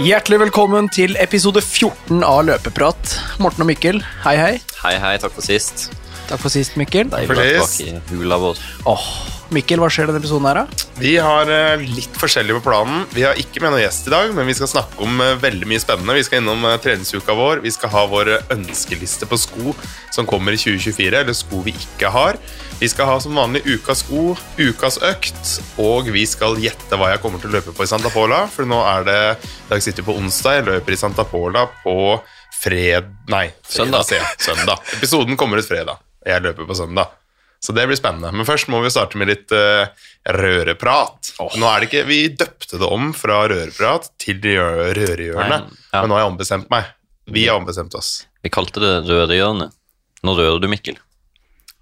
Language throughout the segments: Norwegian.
Hjertelig velkommen til episode 14 av Løpeprat. Morten og Mikkel, hei hei. Hei, hei, takk for sist. Takk for sist, Mikkel. Deilig å For være tilbake i hula vår. Åh, Mikkel, hva skjer denne episoden her, da? Vi har eh, litt forskjellig på planen. Vi har ikke med noen gjest i dag, men vi skal snakke om eh, veldig mye spennende. Vi skal innom uh, treningsuka vår. Vi skal ha vår eh, ønskeliste på sko som kommer i 2024, eller sko vi ikke har. Vi skal ha som vanlig ukas sko, ukas økt, og vi skal gjette hva jeg kommer til å løpe på i Santa Pola. For nå er det I dag sitter på onsdag. Jeg løper i Santa Pola på fred... Nei, fredag, Søndag. Søndag. Episoden kommer ut fredag. Jeg løper på søndag. Så det blir spennende. Men først må vi starte med litt uh, røreprat. Nå er det ikke, Vi døpte det om fra røreprat til rø- rørehjørne. Ja. Men nå har jeg ombestemt meg. Vi har ombestemt oss. Vi kalte det Rørehjørnet. Nå rører du, Mikkel.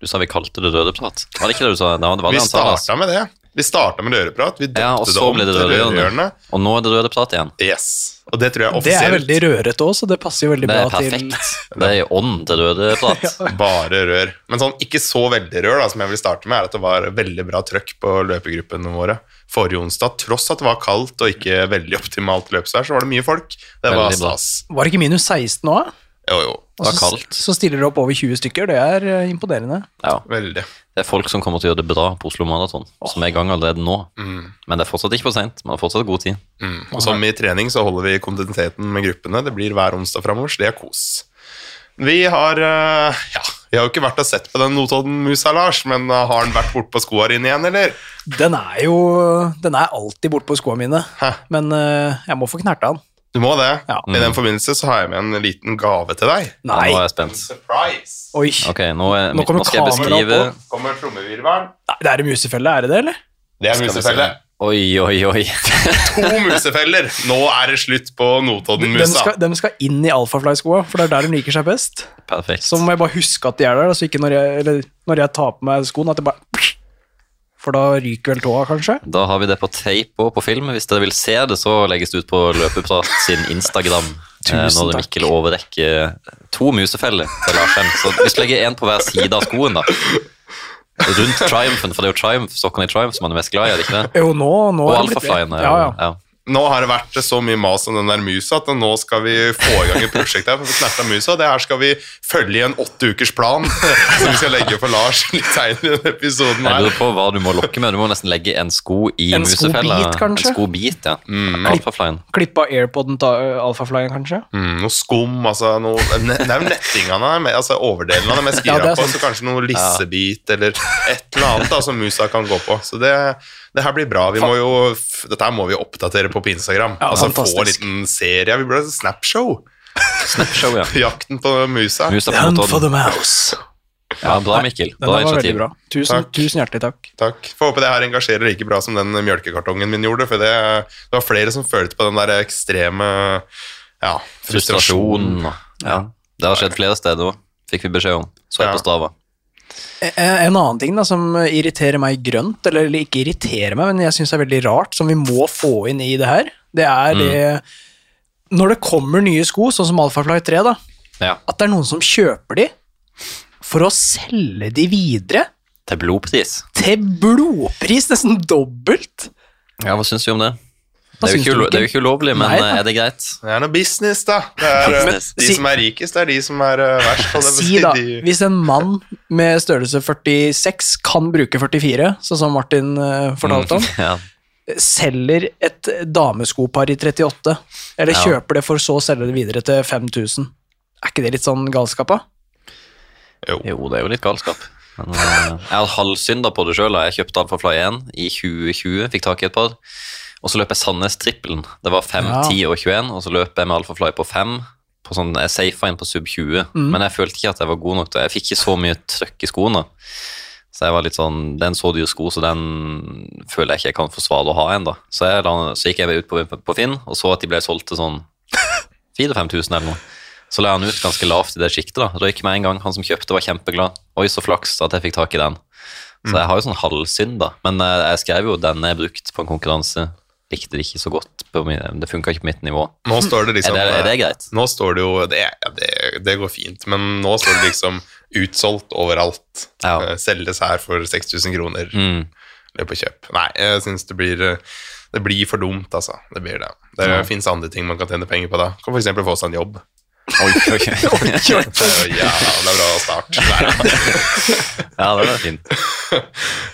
Du sa vi kalte det Røreprat. Var det ikke det du sa? Det var det Vi sa, starta med det. Vi starta med røreprat. Vi døpte Ja, og det så om ble det til Rørehjørnet. rørehjørne. Og nå er det Røreprat igjen. Yes. Og det tror jeg offisielt. Det er veldig rørete òg, så det passer jo veldig bra til Det er er til perfekt. Det er i ånd til Røreprat. Bare rør. Men sånn ikke så veldig rør, da, som jeg vil starte med, er at det var veldig bra trøkk på løpegruppene våre forrige onsdag. Tross at det var kaldt og ikke veldig optimalt løpsvær, så var det mye folk. Det var Veldig stas. Var det ikke minus 16 nå? da? Jo, jo. Og var så- kaldt. Så stiller det opp over 20 stykker. Det er eh, imponerende. Ja. Veldig. Det er folk som kommer til å gjøre det bra på Oslo Maraton, som er i gang allerede nå. Men det er fortsatt ikke for seint. Man har fortsatt god tid. Mm. Og som i trening så holder vi kontinuiteten med gruppene. Det blir hver onsdag framover, så det er kos. Vi har eh, ja, vi har jo ikke vært og sett på den Notodden-musa, Lars, men eh, har den vært bortpå skoa dine igjen, eller? Den er jo Den er alltid bortpå på skoene mine, Hæ. men jeg må få knerta den. Du må det. Ja. I den forbindelse så har jeg med en liten gave til deg. Nei! nå er jeg spent. Surprise! Oi. Ok, nå, er, Nå kommer skal jeg kameraet beskrive opp Kommer trommevirvelen. Nei, Det er en musefelle, er det det, eller? Det er musefelle. Oi, oi, oi. To musefeller. Nå er det slutt på Notodden-musa. De, de skal inn i Alphafly-skoa, for det er der de liker seg best. Perfekt. Så må jeg bare huske at de er der, så ikke når jeg, eller, når jeg tar på meg skoen, at det bare For da ryker vel tåa, kanskje? Da har vi det på tape og på film. Hvis dere vil se det, så legges det ut på Løpeprat sin Instagram. eh, Tusen når takk. Mikkel overrekker to musefeller til Larsen. Så hvis du legger én på hver side av skoen, da. Rundt Triumphen, for det er jo Triumph, sokkene i Triumph som man er mest glad i, er det ikke det? Jo, nå, nå Og er ja, ja. ja. Nå har det vært så mye mas om den der musa at nå skal vi få i gang et prosjekt her for musa. Det her skal vi følge i en åtte ukers plan som vi skal legge for Lars litt senere i denne episoden Jeg lurer på hva du må lokke med. Du må nesten legge en sko i En musefella. skobit, kanskje? En skobit, ja. Mm. Alfaflyen. Klippe av airpoden til alfaflyen, kanskje? Mm, noe skum, altså noe, ne, Det er jo nettingene, med- altså overdelen av det mest gira ja, er på, så kanskje noe lissebit eller et eller annet da, som musa kan gå på. Så det, det her blir bra. Vi må jo, dette her må vi oppdatere på på Instagram. Ja, altså Få en liten serie. Vi burde ha Snapshow. Snapshow, ja. Jakten på musa. Musa på Hunt for the mouse. Ja, bra, Mikkel. Bra var initiativ. bra. Tusen, Takk. tusen hjertelig takk. Takk. Får håpe det her engasjerer like bra som den mjølkekartongen min gjorde. For det, det var flere som følte på den der ekstreme ja, frustrasjonen. Frustrasjon. Ja. Det har skjedd flere steder òg, fikk vi beskjed om. Så jeg Ja. på Strava. Eh, En annen ting da, som irriterer meg grønt, eller ikke irriterer meg, men jeg syns er veldig rart, som vi må få inn i det her, det er Mm. det Når det kommer nye sko, sånn som Alphafly 3, da, Ja. at det er noen som kjøper de for å selge de videre Til blodpris. til blodpris, nesten dobbelt. Ja, hva syns vi om det? Det er, ulo- det er jo ikke ulovlig, men Nei, eh, er det greit? Det er noe business, da. Det er, eh, Business. de Si- som er rikest, det er de som er eh, verst. å Si da, De- hvis en mann med størrelse 46 kan bruke 44, sånn som Martin eh, fortalte om, Ja. selger et dameskopar i 38, eller Ja. kjøper det for så å selge det videre til 5000. Er ikke det litt sånn galskap, da? Jo. Jo, det er jo litt galskap. Men, eh, jeg har halvsynda på det sjøl. Jeg kjøpte Alphafly 1 i 2020, fikk tak i et par. Og så løp jeg Sandnes-trippelen. Det var 5, Ja. 10 og 21, og så løp jeg med Alphafly på 5. På sånn, jeg safa inn på sub 20, men jeg følte ikke at jeg var god nok Jeg fikk ikke så mye trøkk i skoene. Så jeg var litt sånn, det er en så dyr sko, så den føler jeg ikke jeg kan forsvare å ha ennå. Så, så gikk jeg ut på, på Finn og så at de ble solgt til sånn 4000-5000 eller noe. Så la han ut ganske lavt i det sjiktet. da. Røyk med en gang. Han som kjøpte, var kjempeglad. Oi, så flaks at jeg fikk tak i den. Så jeg har jo sånn halvsynd, da. Men eh, jeg skrev jo den jeg brukt på en konkurranse. Likte det ikke så godt. Det funka ikke på mitt nivå. Nå står det liksom Er det, er det greit? Nå står det jo det, det, det går fint, men nå står det liksom utsolgt overalt. Ja. Eh, Selges her for 6000 kroner. Mm. Løp og kjøp. Nei, jeg syns det blir eh, Det blir for dumt, altså. Det blir det. Det Ja. finnes andre ting man kan tjene penger på da. Kan eksempel få seg en jobb. Oi, oi, oi. ja, Det er bra start. Ja, det var fint.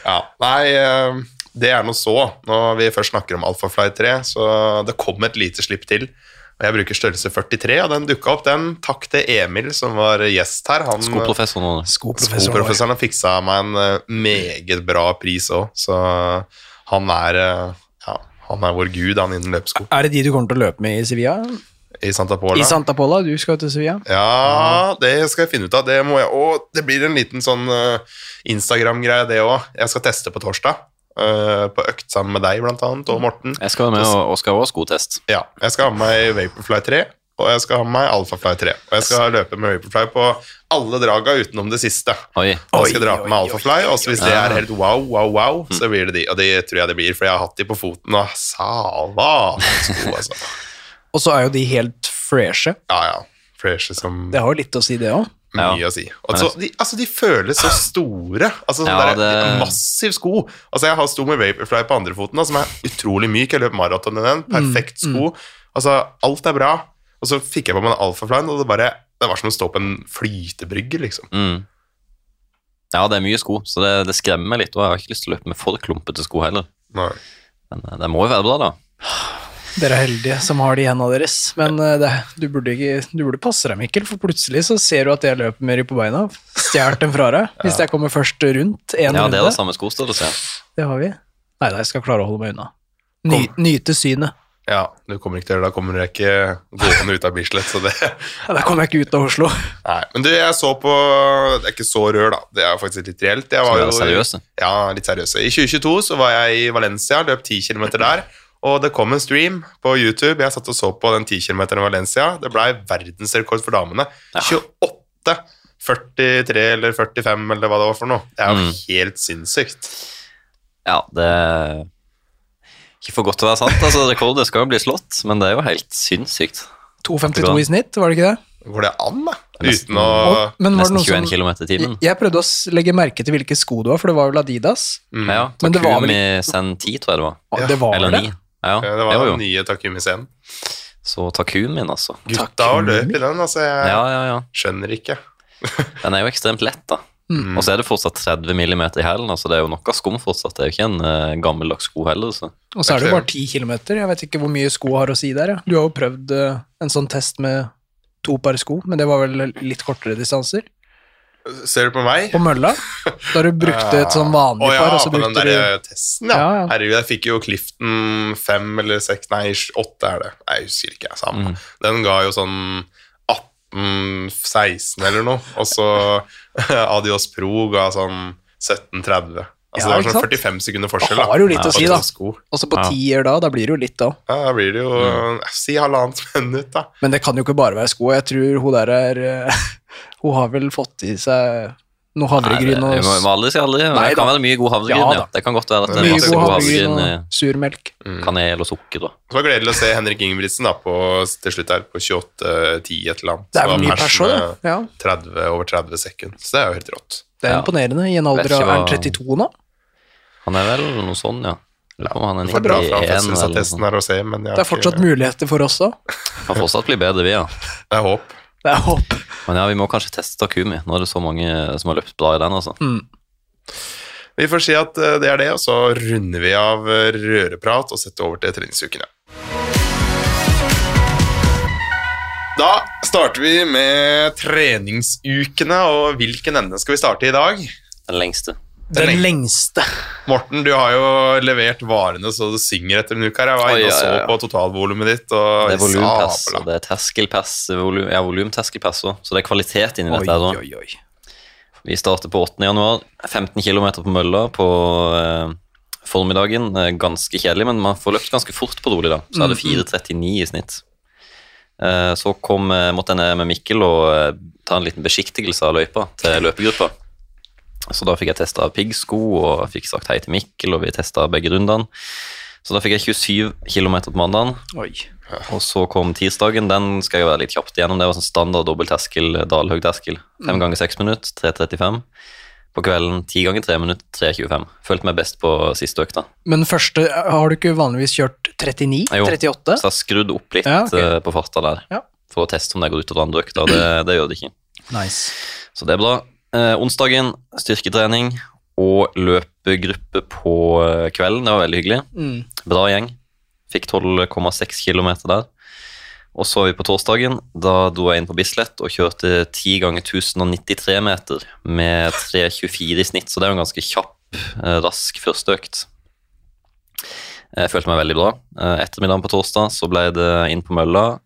Ja, nei, eh, det er noe så. Når vi først snakker om Alphafly 3, så det kom et lite slipp til. Og jeg bruker størrelse 43, og den dukka opp, den. Takk til Emil som var gjest her. Han, skoprofessoren nå. Skoprofessor. Skoprofessoren har fiksa meg en eh, meget bra pris òg, så han er eh, ja, han er vår gud, han innen løpesko. Er det de du kommer til å løpe med i Sevilla? I Santa Pola. I Santa Pola? Du skal til Sevilla? Ja, det skal jeg finne ut av. Det må jeg Og det blir en liten sånn eh, Instagram-greie, det òg. Jeg skal teste på torsdag. Eh, på økt sammen med deg, blant annet, og Morten. Jeg skal ha med og, og skal også skotest. Ja, jeg skal ha med meg Vaporfly 3, og jeg skal ha med meg Alphafly 3. Og jeg skal løpe med Vaporfly på alle draga utenom det siste. Oi. Jeg skal dra på med Alphafly, og hvis det er helt wow, wow, wow, så blir det de. Og det tror jeg det blir, for jeg har hatt de på foten, og salva sko, altså. Og så er jo de helt freshe. Ja, ja. Freshe som Det har jo litt å si, det òg. Mye Ja. å si. Altså de, altså, de føles så store. Altså, sånn Ja, der, det- Massiv sko. Altså, jeg har sto med Vaporfly på andre foten, da, som er utrolig myk. Jeg løp maraton i den. Perfekt sko. Altså, alt er bra. Og så fikk jeg på meg en Alphaflyen, og det bare Det var som å stå på en flytebrygge, liksom. Mm. Ja, det er mye sko, så det, det skremmer meg litt. Og jeg har ikke lyst til å løpe med for klumpete sko heller. Nei. Men eh, det må jo være bra, da. Dere er heldige som har de hendene deres. Men eh, det, du, burde ikke, du burde passe deg, Mikkel, for plutselig så ser du at jeg løper med de på beina. Stjålet dem fra deg. Hvis jeg kommer først rundt en Ja, det er runde. det samme skostørrelse. Det har vi. Nei, da, jeg skal klare å holde meg unna. Ny, nyte synet. Ja, du kommer ikke til det. Da kommer jeg ikke gående ut av Bislett, så det Ja, Da kommer jeg ikke ut av Oslo. Nei. Men du, jeg så på Det er ikke så rør, da. Det er faktisk litt reelt. Jeg var jo seriøse. Ja, litt seriøse. I 2022 så var jeg i Valencia, løp 10 km der. Og det kom en stream på YouTube. Jeg satt og så på den 10 km i Valencia. Det blei verdensrekord for damene. 28, 43 eller 45 eller hva det var for noe. Det er jo Mm. helt sinnssykt. Ja, det ikke for godt til å være sant. altså Rekordet skal jo bli slått, men det er jo helt sinnssykt. 2,52 i snitt, var det ikke det? Går det an, da? Nesten- Uten å Og- men var det Nesten 21 som- km i timen. Jeg prøvde å legge merke til hvilke sko det var, for det var vel Adidas. mm. Ja, Men det var vel Sen 10, tror jeg det var. Ja, det var Eller det. 9. Ja, Ja, Det var jo, den nye Takumi-scenen. Så Takumin, altså. Gutta og løp i den, altså. Jeg Ja, ja, ja. skjønner ikke. Den er jo ekstremt lett, da. Mm. Og så er det fortsatt 30 mm i hælen, altså det er jo noe skum fortsatt. Det er jo ikke en uh, gammeldags sko heller. Så. Og så er det jo bare 10 km. Jeg vet ikke hvor mye sko har å si der. Ja. Du har jo prøvd uh, en sånn test med to par sko, men det var vel litt kortere distanser. Ser du på meg? På mølla, da du brukte et sånn vanlig Å ja, par, og så på den der du testen, ja. Ja, ja. Herregud, jeg fikk jo Clifton fem eller seks, nei, åtte er det. Jeg husker ikke, samme. Mm. Den ga jo sånn 18-16 eller noe, og så Adios Pro ga sånn 17-30. Altså Ja, det var sånn 45 sekunder forskjell. Det har jo litt Ja, å si, da. Og så på tier da, da blir det jo litt da. Ja, da blir det jo Si halvannet minutt, da. Men det kan jo ikke bare være sko. Jeg tror hun der er eh, Hun har vel fått i seg noe havregryn og vi må, aldri si aldri. Nei Det kan da. være mye god havregryn. Ja Ja. Det kan godt være at det er mye masse god havregryn og surmelk. eh, kanel og sukker. da. Så var det gledelig å se Henrik Ingebrigtsen da, på, til slutt her på 28-10 et eller annet. Det er vel ny var pers med òg, det. Ja. 30, over 30 sekunder. Så det er jo helt rått. Det er imponerende. I en alder av Er han 32 nå? Han er vel noe sånn, ja. Ja, er Det bra fra eller fødselsattesten her se, men Det er fortsatt muligheter for oss òg. Kan fortsatt bli bedre, vi, ja. Det er håp. Det er håp. Men ja, vi må kanskje teste Takumi. Nå er det så mange som har løpt bra i den. altså. Mm. Vi får si at eh, det er det, og så runder vi av eh, røreprat og setter over til treningsukene. Da starter vi med treningsukene, og hvilken ende skal vi starte i dag? Den lengste. Den den lengste. Morten, du har jo levert varene så det synger etter en uke her. Jeg var inne og så på totalvolumet ditt. Og Det er volumpass, og det er terskelpass, volum, ja, volumterskelpass òg, Så det er kvalitet inni dette. her oi, oi. Vi starter på 8. januar. 15 km på mølla på eh, formiddagen. Eh, ganske kjedelig, men man får løpt ganske fort på rolig. da. Så Mm, er det 4.39 i snitt. Eh, så kom, eh, måtte jeg ned med Mikkel og eh, ta en liten besiktigelse av løypa til løpegruppa. Så da fikk jeg testa piggsko og fikk sagt hei til Mikkel, og vi testa begge rundene. Så da fikk jeg 27 km på mandagen. oi. Og så kom tirsdagen. Den skal jeg være litt kjapt igjennom. Det var sånn standard dobbeltterskel, dalhøy terskel. Mm. Fem ganger seks minutter, 3.35. på kvelden. 10 ganger 3 minutter, 3.25. Følte meg best på siste økta. Men første Har du ikke vanligvis kjørt 39? Jo, 38? Så jeg har skrudd opp litt Ja, ok. eh, på farta der, Ja. for å teste om det går ut av andre økta. Det, det gjør det ikke. Nice. Så det er bra. Eh, onsdagen styrketrening og løpegruppe på eh, kvelden. Det var veldig hyggelig. Mm. Bra gjeng. Fikk 12,6 km der. Og så var vi på torsdagen. Da dro jeg inn på Bislett og kjørte 10 ganger 1093 meter med 3,24 i snitt, så det er jo en ganske kjapp, eh, rask førsteøkt. Jeg følte meg veldig bra. Eh, Ettermiddagen på torsdag så ble det inn på mølla.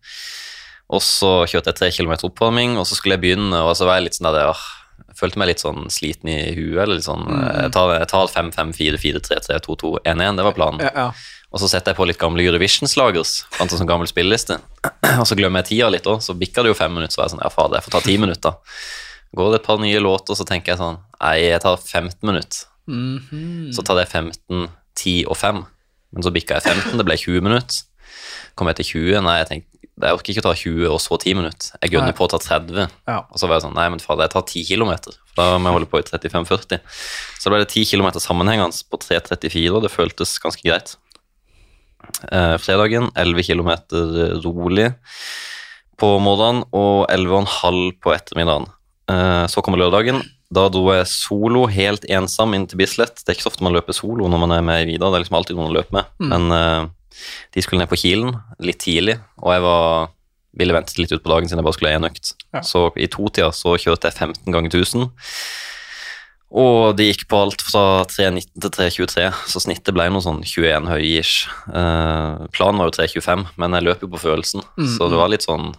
Og så kjørte jeg tre kilometer oppvarming, og så skulle jeg begynne, og så var jeg litt sånn der, følte meg litt sånn sliten i huet. eller litt sånn, Jeg tar, tar 5, 5, 4, 4, 3, 3, 2, 2, 1, 1. Det var planen. Ja, ja. Og så setter jeg på litt gamle Eurovision-slagers. Fant en sånn gammel spilleliste. Og så glemmer jeg tida litt òg, så bikker det jo fem minutter. Så var jeg sånn, ja fader, jeg får ta ti minutter. Går det et par nye låter, så tenker jeg sånn, nei, jeg tar 15 minutter. Mhm. Så tar det 15, 10 og 5. Men så bikka jeg 15, det ble 20 minutter. Kom jeg til 20, nei, jeg tenkte, jeg orker ikke å ta 20 og så 10 minutter. Jeg gunner på å ta 30. ja. Og så var jeg sånn, nei, men fader, jeg tar 10 kilometer. For da må jeg holde på i 35-40. Så ble det 10 kilometer sammenhengende på 3.34, og det føltes ganske greit. Eh, fredagen 11 kilometer rolig på morgenen og 11,5 på ettermiddagen. Eh, så kommer lørdagen. Da dro jeg solo helt ensom inn til Bislett. Det er ikke så ofte man løper solo når man er med i Vidar. Det er liksom alltid noen å løpe med. Men eh, de skulle ned på Kilen litt tidlig, og jeg var, ville vente litt ut på dagen siden jeg bare skulle ha én økt. Ja. Så i totida så kjørte jeg 15 ganger 1000. Og det gikk på alt fra 3,19 til 3,23, så snittet ble noe sånn 21 høy-ish. Eh, planen var jo 3,25, men jeg løp jo på følelsen, så det var litt sånn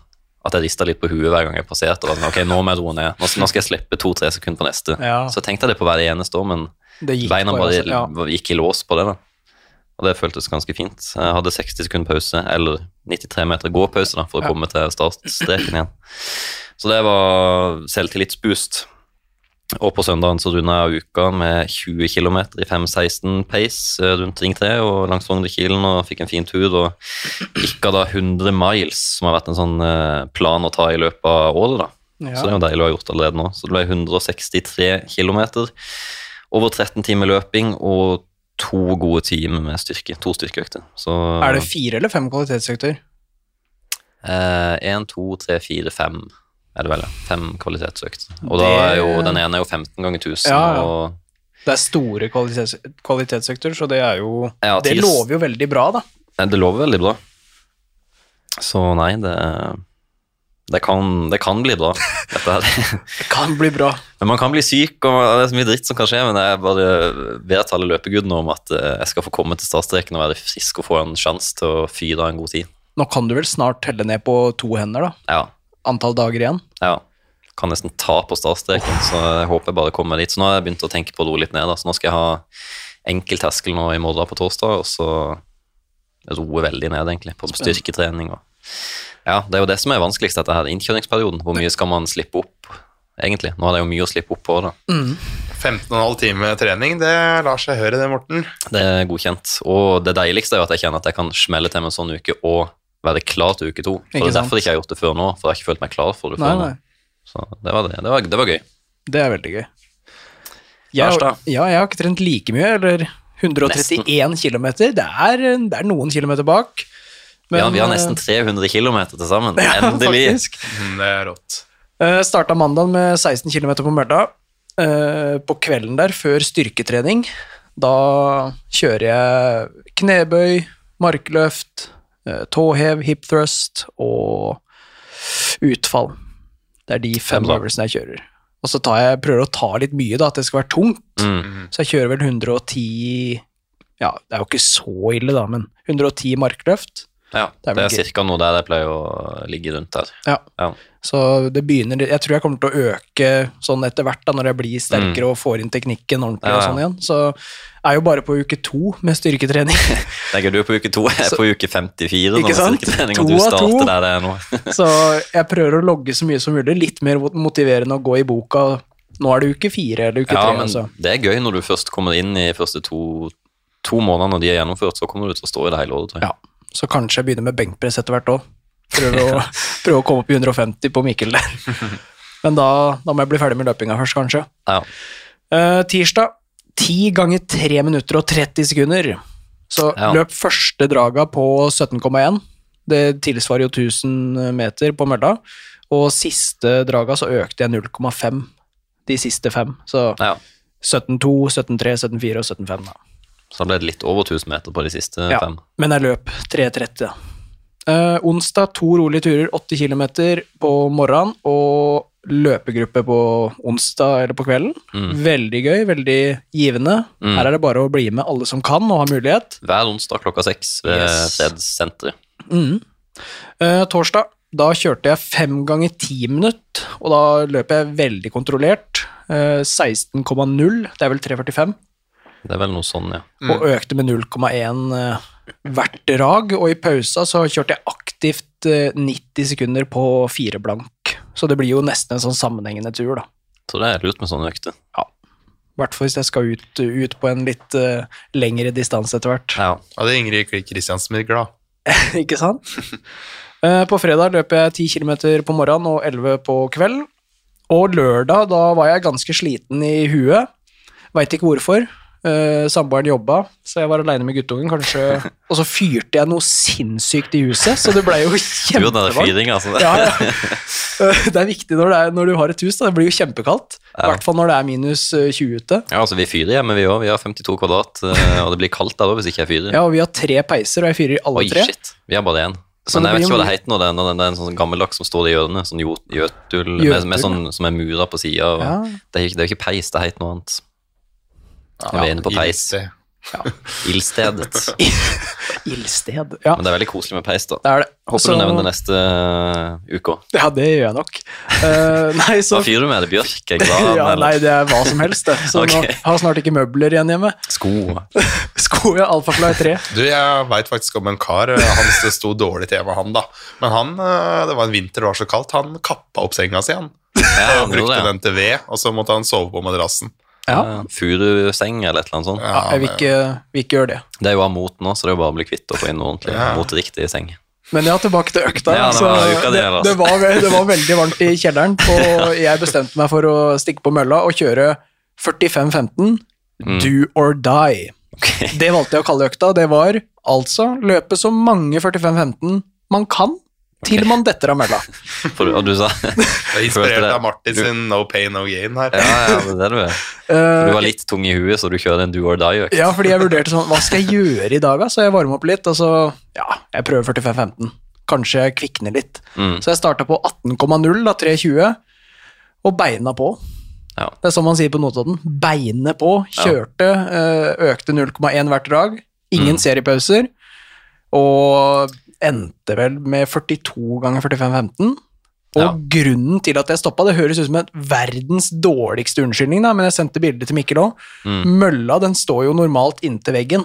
at jeg rista litt på huet hver gang jeg passerte. og sånn, ok, nå må jeg roe ned. Nå, skal jeg slippe to-tre sekunder på neste. Ja. Så tenkte jeg det på hver eneste år, men beina bare, bare altså. Ja. gikk i lås på det. da. Og det føltes ganske fint. Jeg hadde 60 sekunder pause, eller 93 meter gåpause da, for å Ja. komme til startstreken igjen. Så det var selvtillitsboost. Og på søndagen så runda jeg uka med 20 km i 5.16 pace eh, rundt Ring 3 og langs Frognerkilen og fikk en fin tur. Og gikk da 100 miles, som har vært en sånn eh, plan å ta i løpet av året. da. Ja. Så det er jo deilig å ha gjort allerede nå. Så det ble 163 km. Over 13 timer løping og to gode team med styrke. To styrkeøkter. Så Er det fire eller fem kvalitetsøkter? Én, to, tre, fire, fem er det vel. Fem kvalitetsøkt. Og da er jo den ene er jo 15 ganger 1000. Ja, ja. og Det er store kvalitets kvalitetsøkter, så det er jo Ja, Det lover jo veldig bra, da. Det lover veldig bra. Så nei, det det kan, det kan bli bra, dette her. Det kan bli bra. Men man kan bli syk, og det er så mye dritt som kan skje. Men jeg bare vet alle løpegudene om at eh, jeg skal få komme til startstreken og være frisk og få en sjanse til å fyre av en god tid. Nå kan du vel snart telle ned på to hender, da. Ja, Antall dager igjen. ja. Kan nesten ta på startstreken, så jeg håper jeg bare kommer dit. Så nå har jeg begynt å tenke på å roe litt ned. Da. Så nå skal jeg ha enkel terskel nå i morgen på torsdag, og så roe veldig ned, egentlig, på styrketrening. Og... Ja, det er jo det som er vanskeligst, dette her, innkjøringsperioden. Hvor mye skal man slippe opp, egentlig? Nå er det jo mye å slippe opp på, da. 15,5 time trening, det lar seg høre det, Morten. Det er godkjent. Og det deiligste er jo at jeg kjenner at jeg kan smelle til med en sånn uke og være klar til uke to. For Ikke det er sant? derfor jeg ikke har gjort det før nå, for jeg har ikke følt meg klar for det Nei, før nei. nå. Så det var, det. Det var, det var gøy. Det er veldig gøy. Jeg, Lars, da? ja, jeg har ikke trent like mye, eller 131 km. Det er, det er noen kilometer bak. Ja, vi har eh, nesten 300 km til sammen. ja, Endelig. faktisk. Det er rått. Uh, starta mandagen med 16 km på mølla. Uh, på kvelden der, før styrketrening, da kjører jeg knebøy, markløft, uh, tåhev, hip thrust og utfall. Det er de fem øvelsene jeg kjører. Og så tar jeg, prøver å ta litt mye, da, at det skal være tungt. Mm. Så jeg kjører vel 110 Ja, det er jo ikke så ille, da, men 110 markløft. Ja, Det er det er ca. noe der jeg pleier å ligge rundt der. Ja. Ja. Så det begynner Jeg tror jeg kommer til å øke sånn etter hvert, da, når jeg blir sterkere og får inn teknikken ordentlig Mm. Ja, og sånn igjen. Så jeg er jo bare på uke to med styrketrening. Det er gøy, du er på uke to, jeg er Så- på uke 54 Ikke sant? To og du starter der det er nå. så jeg prøver å logge så mye som mulig. Litt mer motiverende å gå i boka. Nå er det uke fire eller uke Ja, tre. men altså. det er gøy når du først kommer inn i første to, to månedene når de er gjennomført, så kommer du til å stå i det hele året, tror jeg. Ja. Så kanskje jeg begynner med benkpress etter hvert òg. Prøve, å- prøve å komme opp i 150 på Mikkel der. Men da, da må jeg bli ferdig med løpinga først, kanskje. Ja. Uh, tirsdag, 10 ganger 3 minutter og 30 sekunder. Så Ja. løp første draga på 17,1. Det tilsvarer jo 1000 meter på mølla. Og siste draga så økte jeg 0,5 de siste fem. Så Ja. 17,2, 17,3, 17,4 og 17,5. da. Så da ble det litt over 1000 meter på de siste Ja, fem. men jeg løp 3.30. da. Eh, onsdag to rolige turer, 80 km på morgenen, og løpegruppe på onsdag eller på kvelden. Mm. Veldig gøy, veldig givende. Mm. Her er det bare å bli med alle som kan og har mulighet. Hver onsdag klokka seks ved Yes. Fredssenteret. Mm. Eh, torsdag, da kjørte jeg fem ganger ti minutt, og da løp jeg veldig kontrollert. Eh, 16,0, det er vel 3,45. Det er vel noe sånn, ja. og økte med 0,1 eh, hvert drag. Og i pausa så kjørte jeg aktivt eh, 90 sekunder på fire blank. Så det blir jo nesten en sånn sammenhengende tur, da. Så det er lurt med sånne økter. I hvert fall hvis jeg skal ut, ut på en litt uh, lengre distanse etter hvert. Ja. Hadde Ingrid Kristiansen blitt glad. Ikke sant? Eh, på fredag løp jeg 10 km på morgenen og 11 på kvelden. Og lørdag, da var jeg ganske sliten i huet. Veit ikke hvorfor. Eh, Samboeren jobba, så jeg var aleine med guttungen, kanskje. Og så fyrte jeg noe sinnssykt i huset, så det blei jo kjempevarmt. altså. Ja, ja. Uh, Det er viktig når, det er, når du har et hus, da. Det blir jo kjempekaldt. I Ja. hvert fall når det er minus eh, 20 ute. Ja, altså Vi fyrer hjemme, vi òg. Vi har 52 kvadrat, eh, og det blir kaldt der òg hvis ikke jeg fyrer. Ja, og vi har tre peiser, og jeg fyrer alle Oi, tre. shit. Vi har bare én. Men jeg vet ikke hva det heter når det er, det er en sånn gammeldags som står i hjørnet. Sånn jøtul med, med sånn, som er mura på sida. Ja. Det er jo ikke peis, det heter noe annet. Ja, vi er inne på peis. ildste. Ildstedet. Ildsted. Ja, Men det er veldig koselig med peis, da. det er det. Håper Så- du nevner det neste uh, uke òg. Ja, det gjør jeg nok. Uh, nei, så Hva fyrer du med? Er det bjørk? Er glad, ja, eller Nei, det er hva som helst, det. Så okay. nå har snart ikke møbler igjen hjemme. sko? Sko ja, Alfafly 3. Du, jeg veit faktisk om en kar. eh, Hans det sto dårlig til med han, da. Men han, eh, det var en vinter, det var så kaldt, han kappa opp senga si, han. Ja, han brukte det, ja. den til ved, og så måtte han sove på madrassen. Ja. Ja, Furuseng eller et eller annet sånt. Ja, jeg vil ikke, vil ikke gjøre det. Det er jo av mot nå, så det er jo bare å bli kvitt og få inn noe ordentlig Ja. moteriktig seng. Men ja, tilbake til økta. Ja, det så var det, altså. det, var, det var veldig varmt i kjelleren, og jeg bestemte meg for å stikke på mølla og kjøre 45-15, Mm. do or die. Det valgte jeg å kalle økta. Det var altså løpe så mange 45-15 man kan, til man detter av mølla. For, og du sa er inspirert av Martin sin No Pain No Gain her. Ja, ja, det er det du. Eh, Du var litt tung i huet, så du kjører en do or die-økt. Ja, fordi jeg vurderte sånn, hva skal jeg gjøre i dag da? Så jeg varmer opp litt, og så, ja, jeg prøver 45-15. Kanskje jeg kvikner litt. Mm. Så jeg startet på 18,0, da 3,20, og beina på. Ja. Det er som man sier på Notodden. Beinet på. Kjørte, eh, økte 0,1 hvert dag. Ingen Mm. seriepauser. Og endte vel med 42 ganger 45-15. Og Ja. grunnen til at jeg stoppa, det høres ut som en verdens dårligste unnskyldning, da, men jeg sendte bilde til Mikkel òg. Mm. Mølla den står jo normalt inntil veggen,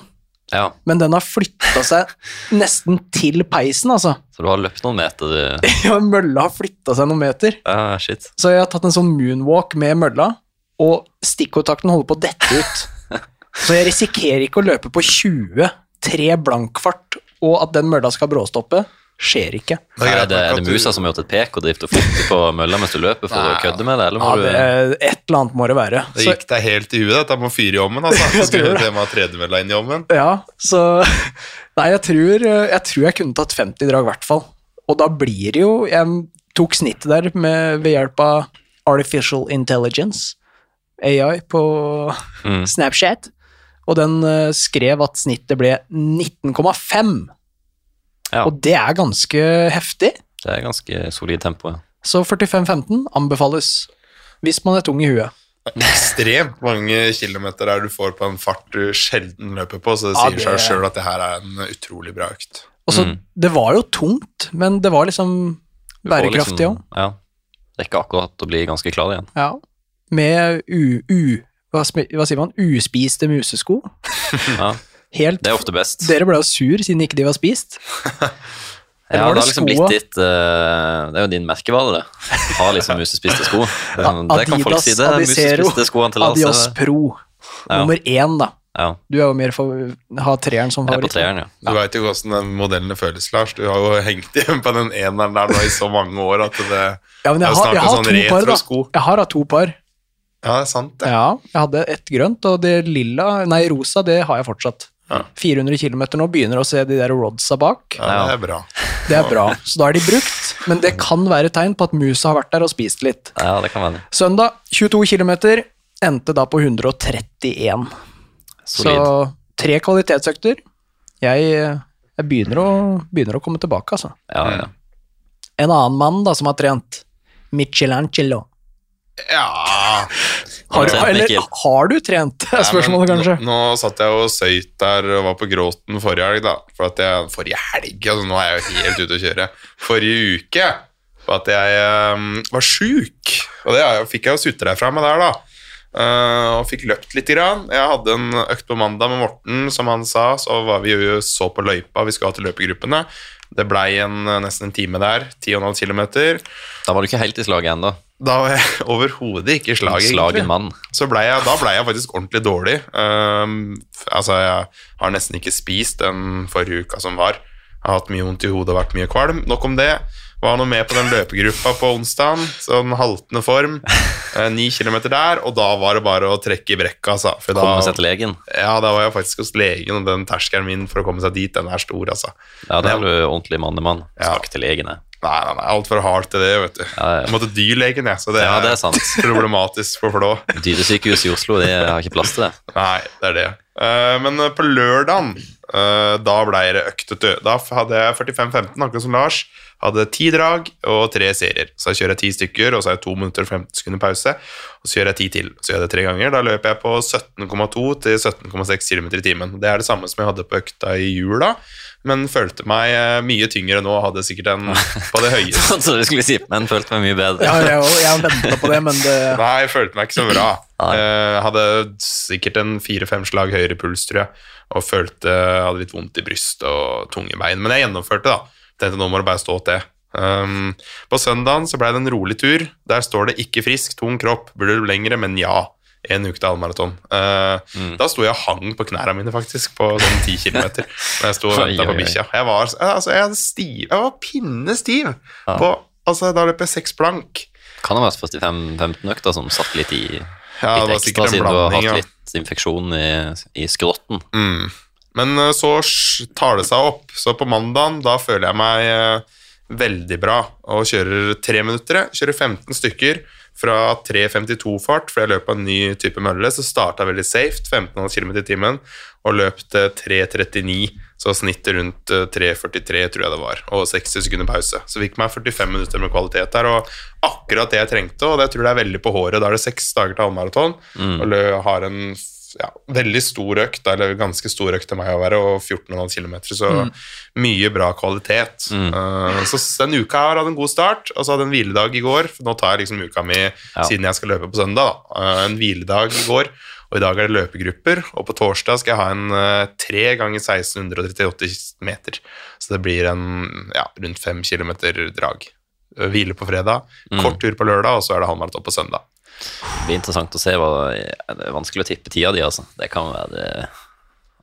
ja, men den har flytta seg nesten til peisen, altså. så du har løpt noen meter. Ja, mølla har flytta seg noen meter. Shit. Så jeg har tatt en sånn moonwalk med mølla, og stikkontakten holder på å dette ut. Så jeg risikerer ikke å løpe på 20, 3 blankfart, og at den mølla skal bråstoppe. Skjer ikke. Det er Er greit det, er det du- musa som har gjort et pek og driver og flytter på mølla mens du løper for å kødde med det, eller må Ja, du det, et eller annet må det være. Det gikk deg helt i huet, dette med å fyre i ovnen. Altså. Tror Skulle det. det med tredemølla inn i ovnen. ja, så Nei, jeg tror, jeg tror jeg kunne tatt 50 drag, i hvert fall. Og da blir det jo Jeg tok snittet der med, ved hjelp av Artificial Intelligence, AI, på Mm. Snapchat, og den eh, skrev at snittet ble 19,5. Ja, Og det er ganske heftig. det er ganske solid tempo. Ja. Så 45-15 anbefales hvis man er tung i huet. Ekstremt mange kilometer der du får på en fart du sjelden løper på, så det Ja, sier seg det- sjøl at det her er en utrolig bra økt. Og så, Mm. Det var jo tungt, men det var liksom bærekraftig òg. liksom- Ja. Rekker akkurat å bli ganske klar igjen. Ja. Med u... u hva, hva sier man? Uspiste musesko. Ja, Helt det er ofte best. Dere ble jo sur siden ikke de var spist. Ja, det det har liksom blitt ditt uh, Det er jo din merkevare, det. Har liksom musespiste sko. Det, det kan folk si. Det musespiste skoene til Adios altså. Pro. Ja. Nummer én, da. Ja, Du er jo mer for ha treeren som jeg er på favoritt. treeren, ja. Du veit jo hvordan den modellene føles, Lars. Du har jo hengt igjen på den eneren der nå i så mange år at det Ja, men jeg er jeg jo har, snart jeg en sånn retro par, sko. Jeg har hatt to par. Ja, det er sant, det. Ja, jeg hadde ett grønt, og det lilla, nei, rosa, det har jeg fortsatt. Ja. 400 km nå, begynner å se de der rodsa bak. Ja, det er bra. Det er bra, så da er de brukt, men det kan være tegn på at musa har vært der og spist litt. Ja, det kan være. Søndag, 22 km, endte da på 131. Så tre kvalitetsøkter. Jeg, jeg begynner, å, begynner å komme tilbake, altså. Ja, ja. En annen mann da som har trent, Michelangelo. Ja Har, Har du trent, eller har du trent, er spørsmålet kanskje. Nå, nå satt jeg og søyt der og var på gråten forrige helg, da. For at jeg, forrige helg? Altså, nå er jeg jo helt ute å kjøre. Forrige uke. For at jeg um, var sjuk. Og det jeg, fikk jeg jo sutre fra meg der, da. Uh, og fikk løpt litt. Grann. Jeg hadde en økt på mandag med Morten, som han sa. Så var vi jo så på løypa, vi skulle ha til løpegruppene. Det blei eh, nesten en time der. 10,5 km. Da var du ikke helt i slaget ennå. Da var jeg overhodet ikke i slaget, Slagen mann. så ble jeg, da ble jeg faktisk ordentlig dårlig. Um, altså, jeg har nesten ikke spist den forrige uka som var. Jeg har hatt mye vondt i hodet og vært mye kvalm. Nok om det. Var nå med på den løpegruppa på onsdag, sånn haltende form. Eh, Ni kilometer der, og da var det bare å trekke i brekka, altså. For Komme seg til legen. ja, da var jeg faktisk hos legen, og den terskelen min for å komme seg dit, den er stor, altså. Ja, da er du ordentlig mannemann. Ja. Skal ikke til legen, jeg. Nei, nei, nei, altfor hardt til det, vet du. Ja, ja. Jeg måtte dyrlegen, jeg, så det Ja, det er sant. problematisk for Flå. Dyresykehuset i Oslo de har ikke plass til det. Nei, det er det. Uh, men eh, på lørdagen, uh, da ble det øktete. Da hadde jeg 45-15, akkurat som Lars. Hadde ti drag og tre serier. Så jeg kjører jeg ti stykker, og så har jeg to minutter og 15 sekunder pause. Og så gjør jeg ti til. Så gjør jeg det tre ganger. Da løper jeg på 17,2 til 17,6 km i timen. Det er det samme som jeg hadde på økta i jula, men følte meg eh, mye tyngre nå. Hadde sikkert en på det høyeste. Så du skulle si, men følte meg mye bedre. Ja, jeg, jeg venta på det, men det Nei, jeg følte meg ikke så bra. Jeg hadde sikkert en fire-fem slag høyere puls, tror jeg, og følte jeg hadde litt vondt i brystet og tunge bein. Men jeg gjennomførte, da. Tenkte nå må det bare stå til. Um, på søndagen så ble det en rolig tur. Der står det 'ikke frisk, tung kropp'. Burde du lengre, men ja. En uke til halvmaraton. Uh, Da sto jeg og hang på knærne mine, faktisk, på sånn ti kilometer. Når jeg sto og venta på bikkja. Jeg var, altså, jeg, stiv, jeg var pinnestiv. På, altså, da løp jeg seks blank. Kan ha vært 45-15 økter som satt litt i Ja, litt ekstra, siden du har hatt Ja. litt infeksjon i, i skrotten. Mm. Men eh, så tar det seg opp. Så på mandagen, da føler jeg meg eh, veldig bra og kjører tre minutter. Kjører 15 stykker fra 3.52-fart, for jeg løp på en ny type mølle, så starta veldig safe, 15,5 km i timen, og løp til 3.39, så snittet rundt eh, 3.43, tror jeg det var, og 60 sekunder pause. Så fikk meg 45 minutter med kvalitet der, og akkurat det jeg trengte, og det tror jeg er veldig på håret. Da er det seks dager til halvmaraton, og lø- har en ja, veldig stor økt, eller ganske stor økt til meg å være, og 14,5 km, så mye bra kvalitet. Eh, så s- den uka her hadde en god start, og så hadde jeg en hviledag i går, for nå tar jeg liksom uka mi siden jeg skal løpe på søndag, da. Eh, en hviledag i går, og i dag er det løpegrupper, og på torsdag skal jeg ha en tre 3 ganger 1638 meter, så det blir en ja, rundt 5 km drag. Eh, Hvile på fredag, kort tur på lørdag, og så er det halvmaraton på søndag. Det blir interessant å se. Hva, det er vanskelig å tippe tida di, altså. Det kan være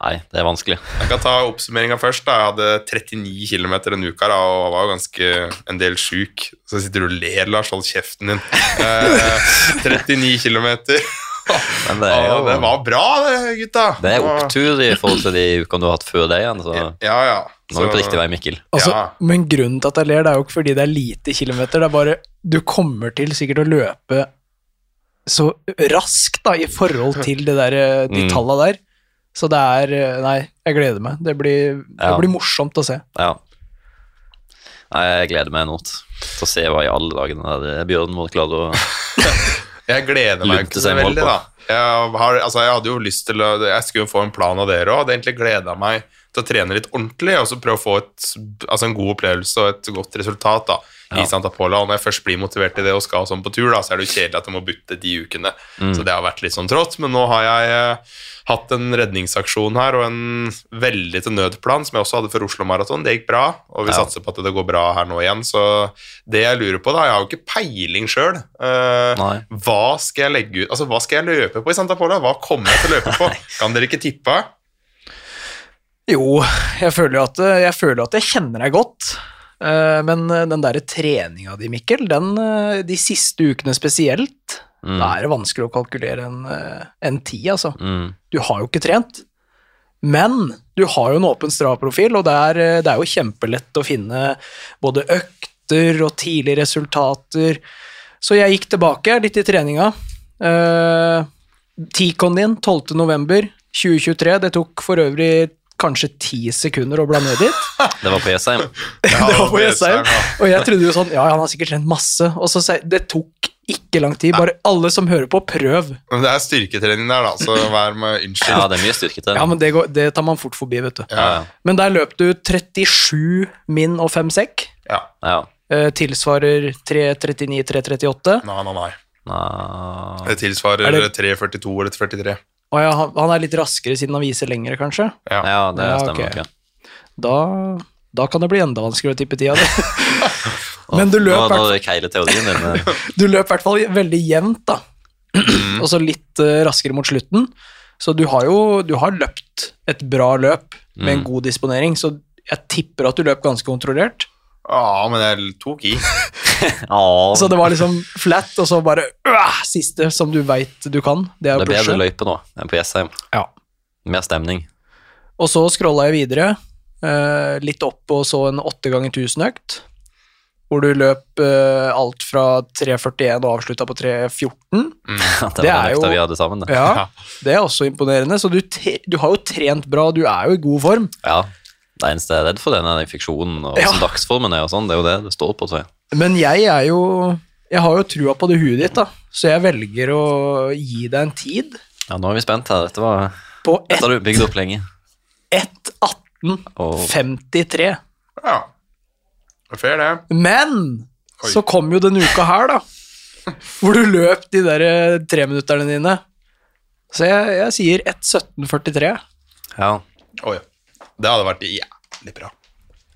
Nei, det er vanskelig. Jeg kan ta oppsummeringa først. da. Jeg hadde 39 km en uke da, og var jo ganske en del sjuk. Så sitter du og ler, Lars. Hold kjeften din. Eh, 39 km. Men det er jo det var bra, det, gutta. det er opptur i forhold til de ukene du har hatt før det igjen. Så nå Ja, ja. er vi på riktig vei, Mikkel. Altså, Ja. Men grunnen til at jeg ler, det er jo ikke fordi det er lite kilometer, det er bare Du kommer til sikkert å løpe så raskt da, i forhold til det der, de Mm. talla der. Så det er eh, Nei, jeg gleder meg. Det blir, det blir morsomt å se. Ja. Nei, jeg gleder meg enormt til å se hva i alle dagene der Bjørn må klare å Jeg gleder meg ikke så veldig, da. Jeg, har, altså, jeg hadde jo lyst til å Jeg skulle jo få en plan av dere òg. Hadde egentlig gleda meg til å trene litt ordentlig og så prøve å få et, altså, en god opplevelse og et godt resultat da, i Santa Pola. Og når jeg først blir motivert til det og skal sånn på tur, da, så er det jo kjedelig at jeg må bytte de ukene. Mm. Så det har vært litt sånn trått. Men nå har jeg eh, hatt en redningsaksjon her og en veldig til nødplan som jeg også hadde for Oslo Maraton. Det gikk bra, og vi Ja. satser på at det går bra her nå igjen. Så det jeg lurer på, da Jeg har jo ikke peiling sjøl. Eh, hva skal jeg legge ut Altså, hva skal jeg løpe på i Santa Pola? Hva kommer jeg til å løpe på? Kan dere ikke tippe? Jo, jeg føler jo at, jeg føler at jeg kjenner deg godt. Eh, Men den derre treninga di, Mikkel, den, eh, de siste ukene spesielt, Da er det vanskelig å kalkulere en, eh, en tid, altså. Mm. Du har jo ikke trent. Men du har jo en åpen Strava-profil, og det er, eh, det er jo kjempelett å finne både økter og tidlige resultater. Så jeg gikk tilbake litt i treninga. Uh, Ticon din 12. november 2023, det tok for øvrig kanskje ti sekunder å bla ned dit. Det var på Jessheim. Det var på Jessheim. Og jeg trodde jo sånn, ja, han har sikkert trent masse. Og så sier det tok ikke lang tid. Bare alle som hører på, prøv. Men det er styrketrening der, da, så vær med unnskyld. Ja, det er mye styrketrening. Ja, men det, går, det tar man fort forbi, vet du. Ja, ja. Men der løp du 37 min og 5 sekk. ja. Ja. Eh, tilsvarer 3.39, 3.38. Nei, nei, nei. Nei. Det tilsvarer Er det- 3,42 eller 43. Og ja, han, han er litt raskere siden han viser lengre, kanskje. Ja. Ja, det Ja, stemmer ok. nok. Ja. Da, da kan det bli enda vanskeligere å tippe tida di. Men du løp, Nå, nå hvert- keiler teorien din. eh. du løp i hvert fall veldig jevnt, da. Mm. Og så litt eh, raskere mot slutten. Så du har jo du har løpt et bra løp med Mm. en god disponering, så jeg tipper at du løp ganske kontrollert. Ja, men jeg tok i. Ja, Så det var liksom flat, og så bare øh, siste som du veit du kan. Det er det er bedre løype nå enn på Jessheim. Ja. Mer stemning. Og så scrolla jeg videre, eh, litt opp og så en 8 ganger 1000-økt, hvor du løp eh, alt fra 3.41 og avslutta på 3.14. Det, Det er jo- vi hadde sammen. det. Ja, det er også imponerende. Så du, te du har jo trent bra, du er jo i god form. Ja. Det eneste jeg er redd for, det er den infeksjonen og Ja. dagsformen er og sånn. Det er jo det det står på, tror jeg. Men jeg er jo Jeg har jo trua på det huet ditt, da, så jeg velger å gi deg en tid Ja, nå er vi spent her. Dette var på Dette har du bygd opp lenge. 1.18,53. Og Ja. Det er Fair, det. Men Oi. så kom jo denne uka her, da, hvor du løp de der eh, treminutterne dine. Så jeg, jeg sier 1.17,43. ja. Oi. Det hadde vært jævlig bra.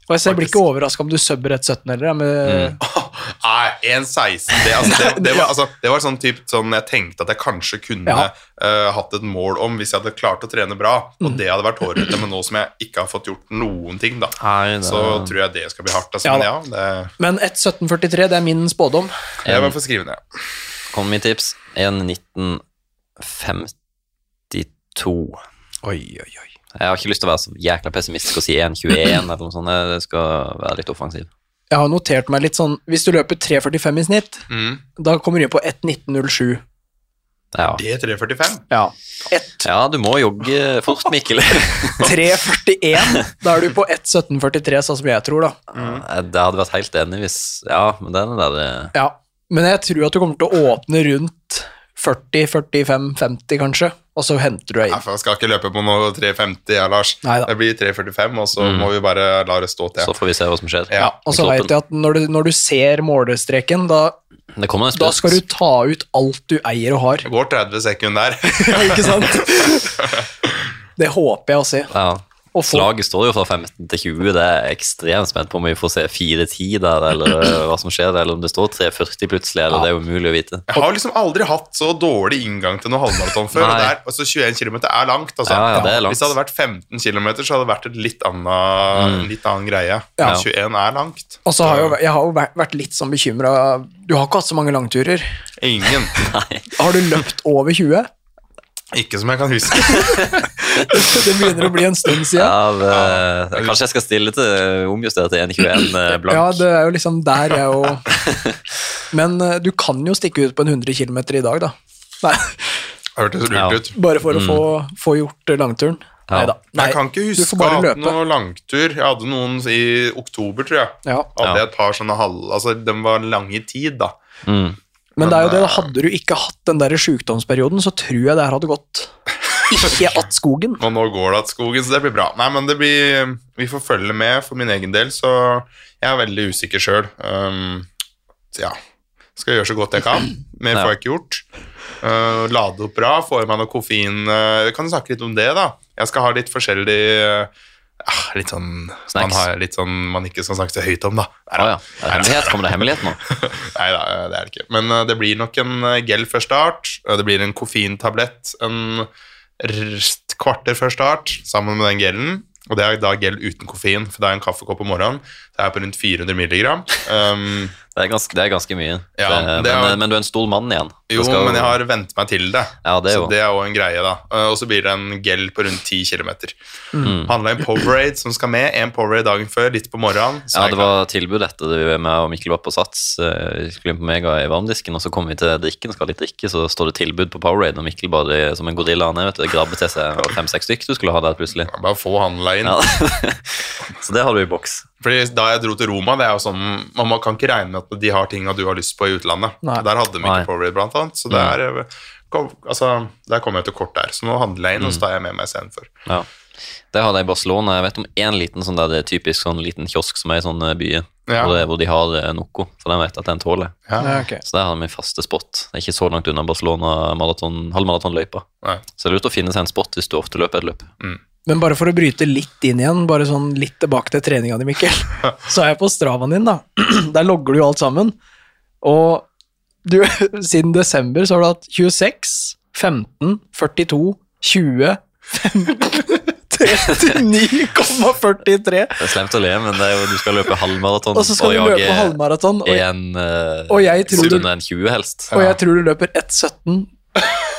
Og jeg, ser, blir ikke overraska om du subber 1.17 heller. jeg, Med, Nei, 1,16 det, altså, det, det, var, altså, det var sånn typ sånn jeg tenkte at jeg kanskje kunne Ja. uh, hatt et mål om hvis jeg hadde klart å trene bra, og Mm. det hadde vært hårete, men nå som jeg ikke har fått gjort noen ting, da, Nei, det- så tror jeg det skal bli hardt. Altså, Ja men ja, det, Men 1.17,43, det er min spådom. jeg bare får skrive ned. Kommer med tips. 1.1952. Oi, oi, oi. Jeg har ikke lyst til å være så jækla pessimistisk og si 1.21 eller noe sånt. Jeg skal være litt offensiv. Jeg har notert meg litt sånn Hvis du løper 3.45 i snitt, Mm. da kommer du inn på 1.19,07. Ja. Det er 3,45. Ja. ja, du må jogge fort, Mikkel. 3.41. Da er du på 1.17,43, sånn som jeg tror, da. Det hadde vært helt enig hvis Ja, men den der det Ja. Men jeg tror at du kommer til å åpne rundt 40-45-50, kanskje, og så henter du deg inn. jeg skal ikke løpe på noe 3,50, ja, Lars. Neida. Det blir 3,45, og så må vi bare la det stå til. Så får vi se hva som skjer. Ja, Og så veit jeg at når du, når du ser målestreken, da, Det kommer da skal du ta ut alt du eier og har. Det går 30 sekunder der. Ja, ikke sant? Det håper jeg å se. Ja. Slaget står jo fra 15 til 20. Det er ekstremt spent på om vi får se 4-10 der, eller øh, hva som skjer, eller om det står 3-40 plutselig. eller Det er jo umulig å vite. Jeg har liksom aldri hatt så dårlig inngang til noe halvmaraton før. og Nei. det er, altså 21 km er langt. Altså. Ja, ja, det er langt. Hvis det hadde vært 15 km, så hadde det vært et litt annen, litt annen greie. Ja. 21 er langt. Og så har jeg, jeg har jo vært, vært litt sånn bekymra Du har ikke hatt så mange langturer. Ingen. Nei. Har du løpt over 20? Ikke som jeg kan huske. Det begynner å bli en stund siden. Ja, det, kanskje jeg skal stille til omjustere til 1,21 øh, blank. Ja, det er jo liksom der jeg jo Men eh, du kan jo stikke ut på en 100 km i dag, da. Nei, Hørtes lurt Ja. ut. bare for å få, få gjort eh, langturen. Ja. Neida. Nei Jeg kan ikke huske at å bare ha hatt noen langtur. Jeg hadde noen i oktober, tror jeg. Ja. Hadde Ja. jeg et par sånne halv... Altså, den var lange i tid, da. Mm. Men det er jo det, hadde du ikke hatt den der sjukdomsperioden, så tror jeg det her hadde gått ikke att skogen. Og nå går det att skogen, så det blir bra. Nei, men det blir Vi får følge med for min egen del, så jeg er veldig usikker sjøl. Um, ja. Skal gjøre så godt jeg kan. Mer får jeg ikke gjort. Uh, lade opp bra, få i meg noe koffein. Uh, kan snakke litt om det, da. Jeg skal ha litt forskjellig uh, ah, Litt sånn man, har litt sånn man ikke skal snakke så høyt om, da. Nei, Å ja. det Er hemmelighet? Kommer det hemmelighet nå? Nei da, det er det ikke. Men uh, det blir nok en uh, gel før start. Det blir en koffeintablett en kvarter før start sammen med den gelen. Og det er da gel uten koffein, for det er en kaffekopp om morgenen. Det er på rundt 400 milligram. Um, Det er ganske, det er ganske mye. Ja, det, det er- men, men du er en stor mann igjen. Jo, skal- men jeg har vent meg til det. Ja, det så det er jo en greie, da. Uh, Og så blir det en gel på rundt 10 km. Mm. Handla inn Powerade som skal med. En Powerade dagen før, litt på morgenen. Så Ja, det var tilbud etter det vi med og Mikkel var på Sats. eh, Vi skulle inn på Mega i varmdisken, og så kom vi til drikken, skal litt drikke, så står det tilbud på Powerade, og Mikkel bare som en gorilla han er, vet du, grabber til seg fem-seks stykk du skulle ha der plutselig. Ja, Bare få handla inn. Ja. så det har du i boks. Fordi Da jeg dro til Roma, det er jo sånn man kan ikke regne med at de har ting du har lyst på i utlandet. Nei. Der hadde vi ikke Powerade, blant annet. Så det er, eh, kom, altså, der kom jeg til kort der. Så nå handler jeg inn, og så tar jeg med meg istedenfor. Ja. Det hadde jeg i Barcelona. Jeg vet om én liten sånn der, det er typisk sånn liten kiosk som er i sånne byer, Ja. hvor, hvor de har noe, Noco, for den vet at den tåler. Ja. Ja, okay. Så der har de faste spot. Det er ikke så langt unna Barcelona maraton, halvmaratonløypa. Så det er lurt å finne seg en spot hvis du ofte løper et løp. Men bare for å bryte litt inn igjen, bare sånn litt tilbake til treninga di, Mikkel. Så er jeg på stravaen din, da. Der logger du jo alt sammen. Og du, siden desember så har du hatt 26, 15, 42, 20, 39,43. Det er slemt å le, men det er jo, du skal løpe halvmaraton Og så skal du løpe halvmaraton, og, en uh, og jeg du- en 20 helst. og jeg tror du løper 1,17.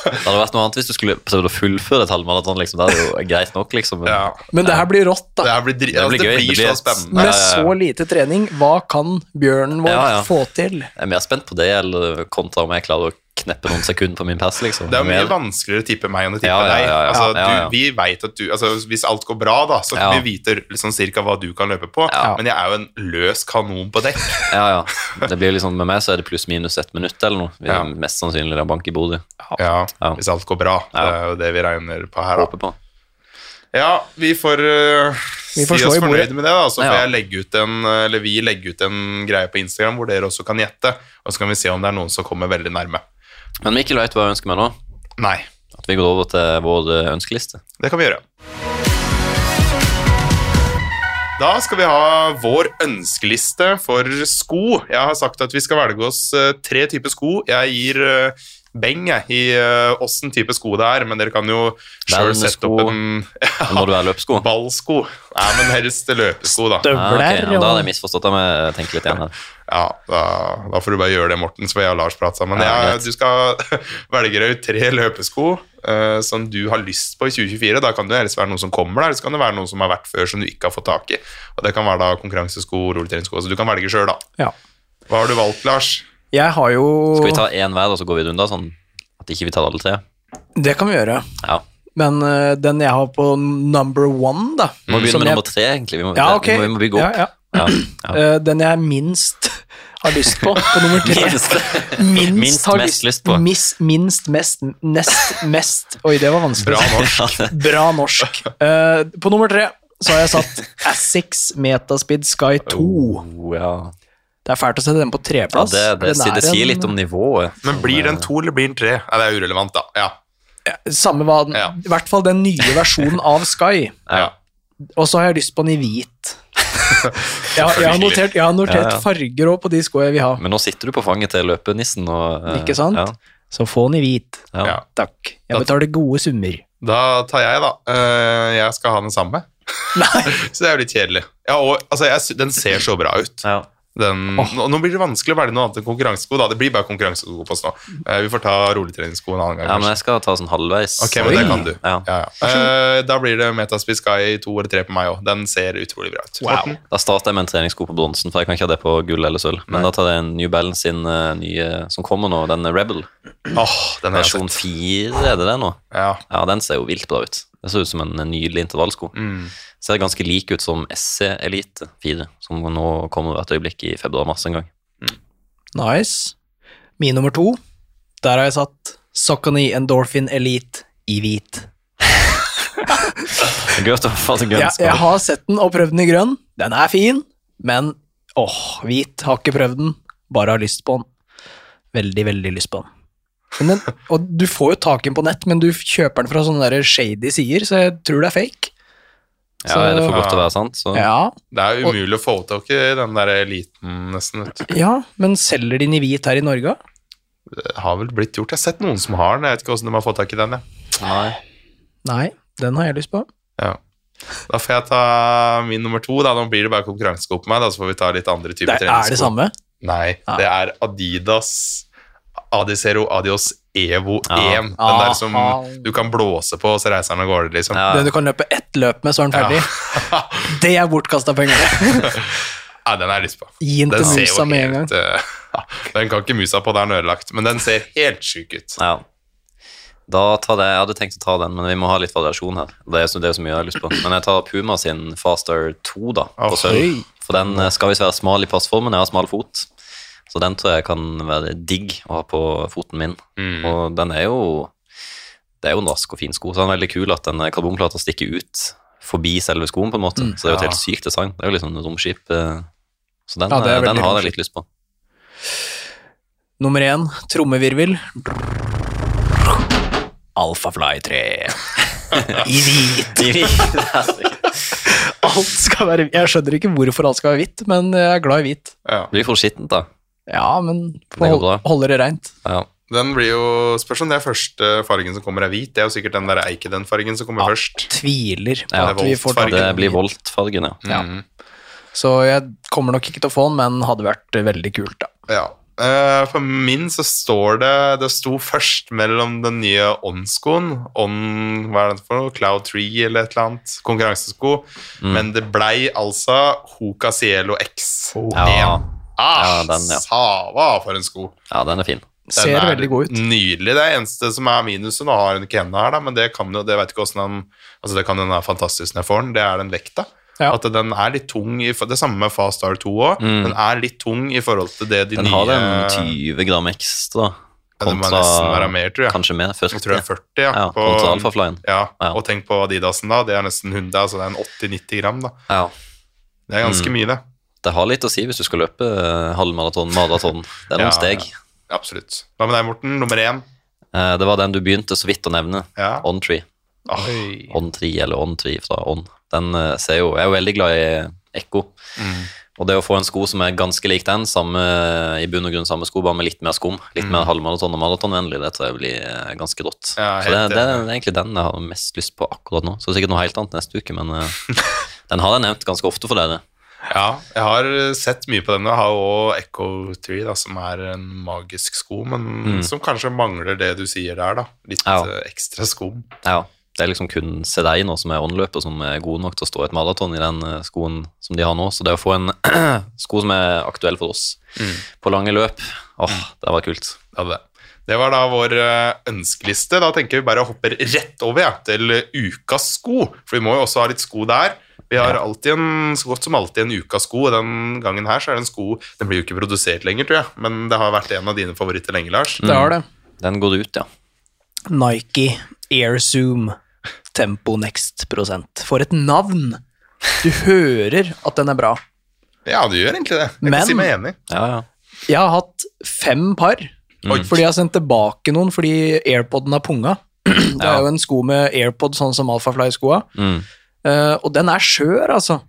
Det hadde vært noe annet hvis du skulle prøvd å fullføre et halvmaraton. Liksom. Det er jo greit nok, liksom. Men, Ja. Men det her blir rått, Det da. her blir, dri- Det altså, blir det gøy. blir Det blir så spennende. Med så lite trening, hva kan bjørnen vår Ja, ja. få til? Jeg er mer spent på det, eller kontra om jeg klarer å kneppe noen sekunder på min pass, Liksom. Det er jo mye vanskeligere å tippe meg enn å tippe Ja, ja, deg. ja, ja. Altså, Ja, ja. Du, vi vet at du, altså, Hvis alt går bra, da, så Ja. vi vite liksom, cirka hva du kan løpe på. Ja. Men jeg er jo en løs kanon på dekk. Ja, ja. Det blir liksom, med meg så er det pluss-minus ett minutt eller noe. Vi er Mest sannsynlig det er bank i Bodø. Ja, Ja. Hvis alt går bra. Det er jo det vi regner på her. Da. Håper på. Ja, vi får, uh, Vi får si oss fornøyd med det, da. Så får Ja. jeg legge ut en, eller vi legge ut en greie på Instagram hvor dere også kan gjette. Og så kan vi se om det er noen som kommer veldig nærme. Men Mikkel vet hva jeg ønsker meg nå. Nei, At vi går over til vår eh, ønskeliste. det kan vi gjøre. Da skal vi ha vår ønskeliste for sko. Jeg har sagt at vi skal velge oss eh, tre typer sko. Jeg gir eh, beng i i uh, type sko det er, men dere kan jo sjøl sette opp en ja, Må du være løpsko? ballsko. Nei, men helst løpesko, da. Ja, Støvler ok, ja, Da hadde jeg misforstått det. men jeg tenker litt igjen her. Ja, da, da får du bare gjøre det, Morten, så får jeg og Lars prate sammen. Ja, Ja, du skal velge deg ut tre løpesko uh, som du har lyst på i 2024. Da kan det helst være noen som kommer der, eller så kan det være noen som har vært før som du ikke har fått tak i. Og Det kan være da konkurransesko, rulletreningssko, så du kan velge sjøl, da. Ja. Hva har du valgt, Lars? Jeg har jo Skal vi ta én hver, og så går vi rundt, sånn at ikke vi tar alle tre? Det kan vi gjøre. Ja. Men uh, den jeg har på number one, da Vi må begynne med jeg- nummer tre, egentlig. Vi må, Ja, ok. vi må, vi må opp. Ja, ja. Eh, den jeg minst har lyst på, på nummer tre. Minst. Minst, Minst har mest lyst på. Mis, minst, mest, nest mest Oi, det var vanskelig. Bra norsk. Bra norsk. Uh, på nummer tre så har jeg satt Assix Metaspeed Sky 2. Oh, ja. Det er fælt å sette den på ja, treplass. det, det, er det sier en- litt om nivået. Men blir den to, eller blir den tre? Ja, det er urelevant, da. Ja. Samme hva den, Ja. I hvert fall den nye versjonen av Sky. ja. Og så har jeg lyst på den i hvit. Jeg, har- jeg har notert, jeg har notert Ja, ja. farger også på de skoene jeg vil ha. Men nå sitter du på fanget til løpenissen. Og, uh, Ikke sant? Ja, Så få den i hvit. ja. Ja. Takk. Jeg betaler gode summer. Da tar jeg, da. Uh, jeg skal ha den samme. så det er jo litt kjedelig. Ja, og altså, jeg, den ser så bra ut. Ja. Den, nå, nå blir det vanskelig å velge noe annet enn konkurransesko. da. Det blir bare konkurransesko på oss nå. Eh, vi får ta roligtreningssko en annen gang. ja, men jeg skal ta sånn halvveis. Ok, men det kan du. Ja. Ja, ja. Eh, da blir det Metaspeed Sky 2 eller 3 på meg òg. Den ser utrolig bra ut. Wow. Da starter jeg med en treningssko på bronsen, for jeg kan ikke ha det på gull eller sølv. Men Nei. da tar jeg en New Balance sin uh, nye som kommer nå, den Rebel. Oh, den Versjon sett. 4, er det det nå? Ja. Ja, den ser jo vilt bra ut. Det ser ut som en nydelig intervallsko. Mm. Ser ganske lik ut som SC Elite 4, som nå kommer hvert øyeblikk i februar-mars en gang. Nice. Min nummer to, der har jeg satt Socony Endorphin Elite i hvit. En Jeg, jeg har sett den og prøvd den i grønn. Den er fin, men åh, hvit. Har ikke prøvd den, bare har lyst på den. Veldig, veldig lyst på den. Men den og du får jo tak i den på nett, men du kjøper den fra sånne der shady sider, så jeg tror det er fake. Ja, er det for godt til å være sant? Så Ja, Det er umulig å få tak i den der eliten, nesten. vet du. ja, men selger de den i hvit her i Norge? Det har vel blitt gjort. Jeg har sett noen som har den. Jeg vet ikke hvordan de har fått tak i den. jeg. Nei. Nei, den har jeg lyst på. Ja. Da får jeg ta min nummer to. Da. Nå blir det bare konkurransesko på meg, da, så får vi ta litt andre typer er, er det treningssko. samme? Nei, det er Adidas Adizero Adios Evo Ja. 1. Den der som Aha. du kan blåse på, og så reiser den av gårde, liksom. Ja. Den du kan løpe ett løp med, så er den ferdig. Det er bortkasta penger. Ja, den har jeg lyst på. Gi den til musa med en gang. eh, Den kan ikke musa på, det er den ødelagt. Men den ser helt sjuk ut. Ja. Da tar det, Jeg hadde tenkt å ta den, men vi må ha litt variasjon her. Det er, så, det er så mye jeg har lyst på. Men jeg tar Puma sin Faster 2, da. På Oi. sølv. For den eh, skal visst være smal i passformen. Jeg har smal fot. Så den tror jeg kan være digg å ha på foten min. Mm. Og den er jo Det er jo en rask og fin sko, så den er veldig kul at den karbonplata stikker ut forbi selve skoen, på en måte. Så det er jo et Ja. helt sykt design. Det er jo liksom et romskip. eh, Så den, Ja, eh, den har romskip. jeg litt lyst på. Nummer én, trommevirvel. Alphafly 3. I hvit. Alt skal være Jeg skjønner ikke hvorfor alt skal være hvitt, men jeg er glad i hvit. Ja. Blir for skittent, da. Ja, men Det hold, holder det reint. Ja. Den blir jo Spørs om det er første fargen som kommer er hvit. Det er jo sikkert den der Eikeden-fargen som kommer Ja. først. Tviler på Ja, at vi får tak Det blir voltfargen, ja. ja. Ja. Mhm. Så jeg kommer nok ikke til å få den, men hadde vært veldig kult, da. Ja. Eh, for min så står det Det sto først mellom den nye On-skoen On, hva er det for noe? Cloud Tree eller et eller annet. Konkurransesko. Mm. Men det blei altså Hoka Cielo X. Ja. Ah, Ja, den, ja. Sava for en sko. ja, den er fin. Den Ser er veldig god ut. Nydelig. Det eneste som er minuset Nå har hun ikke henne her, da, men det kan jo Det vet ikke hvordan den Altså, det kan den være fantastisk når jeg får den. Det er den vekta. Ja. At den er litt tung. I, det samme med Fast Star 2 òg. Den er litt tung i forhold til det de Mm. Den nye har den 20 gram ekstra Ja, Det må kontra nesten være mer, tror jeg. Kanskje mer, 40. Jeg tror det er 40, ja. Ja, på, kontra Alphaflyen. Ja, Ja. og tenk på Adidasen, da. Det er nesten 100, altså det er en 80-90 gram, da. Ja. Det er Mm. ganske mye, det. Det har litt å si hvis du skal løpe eh, halvmaraton, maraton. Det er Ja, noen steg. ja. Absolutt. Hva med deg, Morten? Nummer én? Eh, Det var den du begynte så vidt å nevne. Ja. On-tree. Oh. On-tree eller On-tree fra On. Den eh, ser jo Jeg er jo veldig glad i Ekko. Mm. Og det å få en sko som er ganske lik den, samme, i bunn og grunn samme sko, bare med litt mer skum, litt mer halvmaraton og maratonvennlig, det tror jeg blir ganske rått. Mm. Ja, så det, det er egentlig den jeg har mest lyst på akkurat nå. Så sikkert noe helt annet neste uke, men den har jeg nevnt ganske ofte for dere. Ja, jeg har sett mye på den. Jeg har òg Echo 3, da, som er en magisk sko, men som kanskje mangler det du sier der, da. Litt Mm. Ja. eh, ekstra skum. Ja, det er liksom kun Sedei nå som er åndløper, som er god nok til å stå et maraton i den eh, skoen som de har nå. Så det å få en sko som er aktuell for oss på lange løp, åh, det var kult. Ja, det. det var da vår eh, ønskeliste. Da tenker vi bare å hoppe rett over ja, til eh, ukas sko, for vi må jo også ha litt sko der. Vi har alltid en, så godt som alltid en ukas sko, og den gangen her så er det en sko Den blir jo ikke produsert lenger, tror jeg, men det har vært en av dine favoritter lenge, Lars. Det har det. Den går ut, ja. Nike Air Zoom Tempo Next prosent. For et navn! Du hører at den er bra. Ja, du gjør egentlig det. Jeg Men- kan si meg enig. Ja, ja. Jeg har hatt fem par, Oi. fordi jeg har sendt tilbake noen fordi AirPoden har punga. Det er jo en sko med AirPod, sånn som Alphafly-skoa. Mm. Eh, og den er skjør, altså.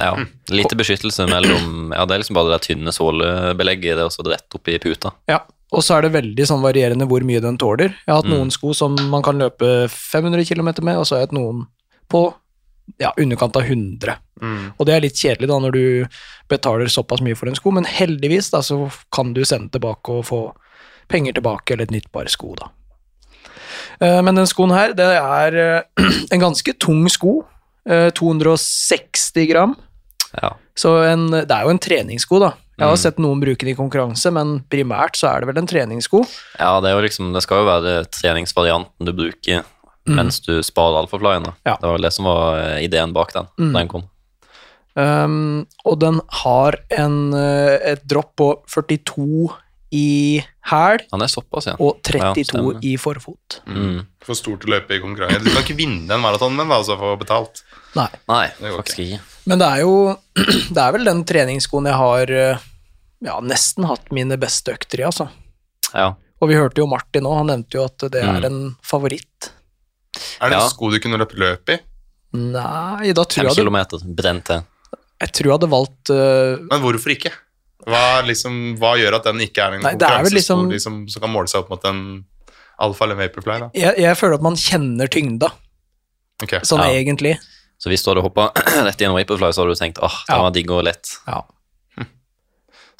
ja. Lite beskyttelse mellom Ja, det er liksom bare det tynne sålebelegget, det er også rett oppi puta. Ja. Og så er det veldig sånn varierende hvor mye den tåler. Jeg har hatt noen sko som man kan løpe 500 km med, og så har jeg hatt noen på ja, underkant av 100. Mm. Og det er litt kjedelig da når du betaler såpass mye for en sko, men heldigvis da så kan du sende tilbake og få penger tilbake eller et nytt par sko da. Eh, Men den skoen her, det er eh, en ganske tung sko, 260 gram, Ja. så en, det er jo en treningssko da. Jeg har sett noen bruke den i konkurranse, men primært så er det vel en treningssko. ja, det liksom Det skal jo være treningsvarianten du bruker mens du sparer alfaflyen. Ja. Det var vel det som var eh, ideen bak den. da den kom. Um, og den har en, eh, et dropp på 42 i hæl er ja. og 32 ja, i forfot. Mm. For stort å løpe i konkurranse. Du kan ikke vinne en maraton, men altså få betalt. Nei. Nei, Det faktisk ikke. Men det er jo Det er vel den treningsskoen jeg har eh, ja, nesten hatt mine beste økter i, altså. Ja. Og vi hørte jo Martin òg, han nevnte jo at det er Mm. en favoritt. Er det Ja. en sko du kunne løpe løp i? Nei, da tror jeg, kilometer, brent jeg tror jeg hadde valgt uh, Men hvorfor ikke? Hva, liksom, hva gjør at den ikke er en Nei, konkurransesko liksom- liksom, som kan måle seg opp mot en alfa eller vaporfly? Da? jeg, jeg føler at man kjenner tyngda, okay. sånn Ja. egentlig. Så hvis du hadde hoppa rett i en Vaporfly, så hadde du tenkt åh, den Ja. var digg og lett. Ja. Hm.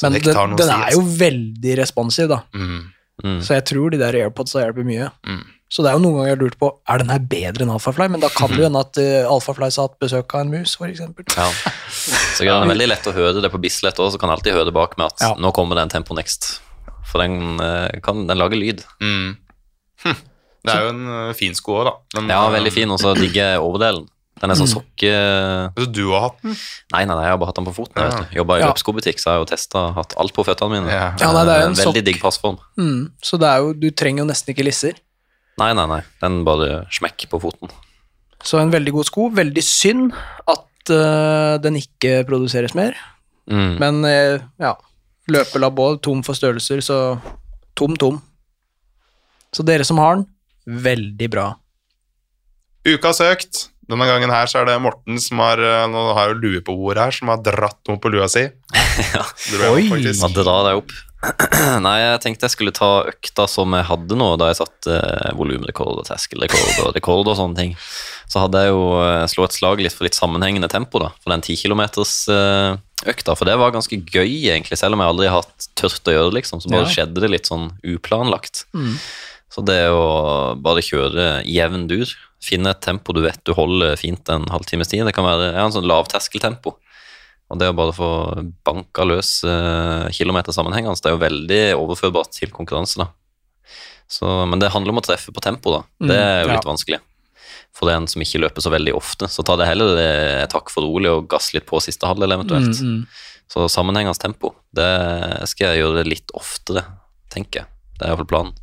Men den, den er jo veldig responsiv, da. Mm. Mm. Så jeg tror de der airpods hjelper mye. Mm. Så det er jo noen ganger jeg har lurt på er den her bedre enn Alphafly, men da kan det jo hende at uh, Alphafly satt besøk av en mus, for eksempel. Ja. Så det er veldig lett å høre det på Bislett òg, så kan jeg alltid høre det bak med at Ja. nå kommer det en Tempo Next. For den, eh, kan, den lager lyd. Mm. Hm. Det er jo en øh, fin sko òg, da. Den, Ja, veldig fin, og så digger jeg overdelen. Den er sånn sokke... Så du har hatt den? Nei, nei, nei, jeg har bare hatt den på foten. Ja. vet du. Jobba i Ja. løpsskobutikk, så jeg har jo testa hatt alt på føttene mine. Ja. Ja, nei, det er jo en Veldig sokk. digg passform. Mm, så det er jo, du trenger jo nesten ikke lisser. Nei, nei, nei. Den bare smekk på foten. Så en veldig god sko. Veldig synd at uh, den ikke produseres mer. Mm. Men uh, ja, løpelabb òg, tom for størrelser, så tom, tom. Så dere som har den, veldig bra. Uka søkt. Denne gangen her så er det Morten som har øh, Nå har jo lue på bordet her, som har dratt noe på lua si. ja. Oi. man drar deg opp. Nei, jeg tenkte jeg skulle ta økta som jeg hadde nå, da jeg satte eh, volumrekord og terskelrekord og rekord og sånne ting. Så hadde jeg jo eh, slå et slag litt for litt sammenhengende tempo, da, for den 10 kilometers eh, økta. For det var ganske gøy, egentlig, selv om jeg aldri har hatt tørt å gjøre det, liksom. Så bare Ja. skjedde det litt sånn uplanlagt. Mm. Så det å bare kjøre jevn dur, finne et tempo du vet du holder fint en halvtimes tid, det kan være ja, en sånn lavterskeltempo. Og det å bare få banka løs eh, kilometer sammenhengende, det er jo veldig overførbart til konkurranse, da. Så, men det handler om å treffe på tempo, da. Det er jo litt ja. vanskelig. For den som ikke løper så veldig ofte, så tar det heller eh, et hakk for rolig og gass litt på siste halvdel eventuelt. Mm, mm. Så sammenhengende tempo, det skal jeg gjøre litt oftere, tenker jeg. Det er iallfall planen.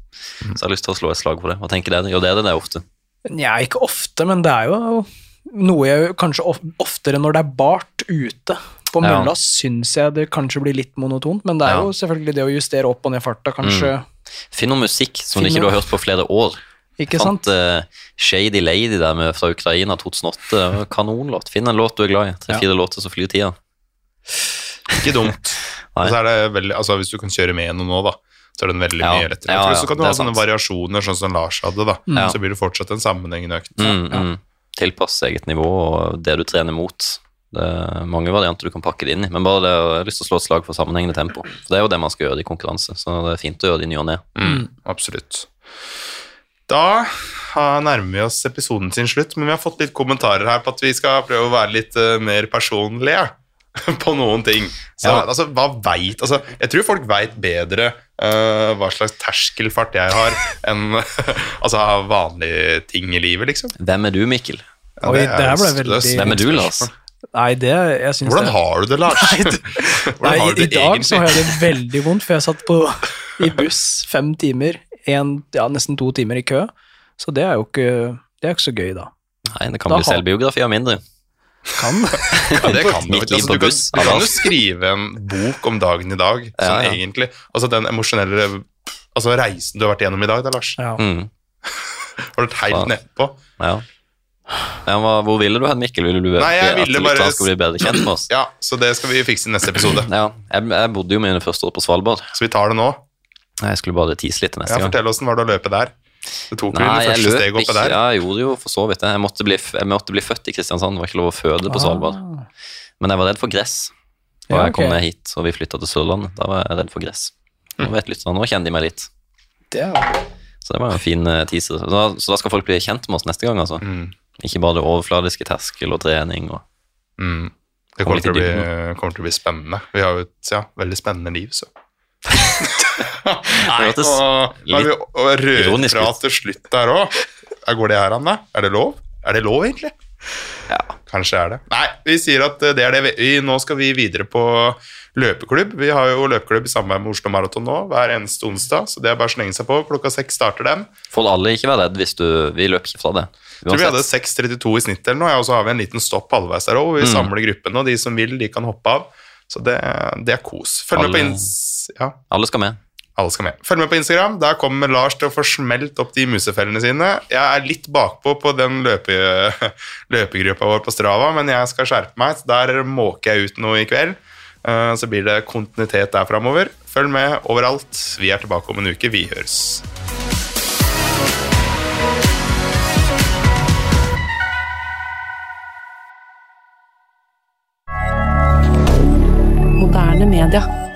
Mm. Så jeg har lyst til å slå et slag for det. Hva tenker dere? Gjør dere det ofte? Nja, ikke ofte, men det er jo noe jeg gjør kanskje oftere når det er bart ute. På Ja. mølla syns jeg det kanskje blir litt monotont, men det er Ja. jo selvfølgelig det å justere opp og ned farta, kanskje. Finn noe musikk som Finn ikke du noe- har hørt på flere år. Ikke Fant sant? Uh, Shady Lady der med fra Ukraina 2008. Det var en Kanonlåt. Finn en låt du er glad i. Tre-fire låter som flyr tida. Ikke dumt. Nei. Og så er det veldig, altså Hvis du kan kjøre med noe nå, da, så er den veldig Ja. mye lettere. Ja, Jeg ja, så kan du ha sånne sant. variasjoner, sånn som Lars hadde. da Ja. Så blir det fortsatt en sammenhengende økt. Mm, mm. Tilpasse eget nivå og det du trener mot. Det er mange varianter du kan pakke det inn i, men bare det, jeg har lyst til å slå et slag for sammenhengende tempo. For Det er jo det man skal gjøre i konkurranse, så det er fint å gjøre det i ny og ne. Mm, absolutt. Da nærmer vi oss episoden sin slutt, men vi har fått litt kommentarer her på at vi skal prøve å være litt eh, mer personlige på noen ting. Så Ja. altså, hva veit Altså, jeg tror folk veit bedre uh, hva slags terskelfart jeg har, enn altså vanlige ting i livet, liksom. Hvem er du, Mikkel? Ja, Oi, er det ble veldig- det Hvem er du, Lars? Nei, det jeg syns Hvordan det har du det, Lars? Hvordan Nei, har i, det dag så har jeg det veldig vondt, for jeg satt på, i buss fem timer, en, ja, nesten to timer i kø, så det er jo ikke, det er ikke så gøy, da. Nei, det kan Da bli selvbiografi av mindre. Kan. Ja, det kan du. Altså, du, kan, du kan jo skrive en bok om dagen i dag, sånn Ja, ja. egentlig. Altså den emosjonelle Altså reisen du har vært igjennom i dag, da, Lars. Ja. Mm. Har du Ja. nedpå? Ja. Ja, hvor ville du hen, Mikkel? Ville du Nei, jeg ville bare- skulle bli bedre kjent med oss? Ja, så det skal vi fikse i neste episode. Ja, jeg, jeg bodde jo mine første år på Svalbard. Så vi tar det nå. Jeg skulle bare tease litt neste Ja, gang. Fortell åssen var det å løpe der. Du tok jo Nei, det jeg første steget oppe der. Ja, jeg gjorde jo for så vidt det. Jeg måtte bli, jeg måtte bli født i Kristiansand, det var ikke lov å føde på Svalbard. Ah. Men jeg var redd for gress. Og Ja, jeg kom ned hit, og vi flytta til Sørlandet. Da var jeg redd for gress. Nå vet lytterne, nå kjenner de meg litt. Det er, Så det var jo en fin eh, teaser. Så da, så da skal folk bli kjent med oss neste gang, altså. Mm. Ikke bare det overfladiske terskel og trening og Mm. Det Kommer til, bli, kommer til å bli spennende. Vi har jo et ja, veldig spennende liv, så. Det og, vi og ironisk ut. til slutt der òg. Går det her an, da? Er det lov? Er det lov, egentlig? Ja. Kanskje er det. Nei, vi sier at eh, det er det vi Nå skal vi videre på løpeklubb. Vi har jo løpeklubb i samarbeid med Oslo Maraton nå hver eneste onsdag, så det er bare å slenge seg på. Klokka seks starter den. Får alle ikke være redd hvis du Vi løper ikke fra det. Uansett. tror vi hadde 6.32 i snitt eller noe, og så har vi en liten stopp halvveis der òg. Vi Mm. samler gruppene, og de som vil, de kan hoppe av. Så det, det er kos. Følg med på Instagram ins... Ja. Alle skal med. Alle skal med. Følg med på Instagram. Der kommer Lars til å få smelt opp de musefellene sine. Jeg er litt bakpå på den løpe, løpegruppa vår på Strava, men jeg skal skjerpe meg. så Der måker jeg ut noe i kveld. Eh, Så blir det kontinuitet der framover. Følg med overalt. Vi er tilbake om en uke. Vi høres. Moderne media.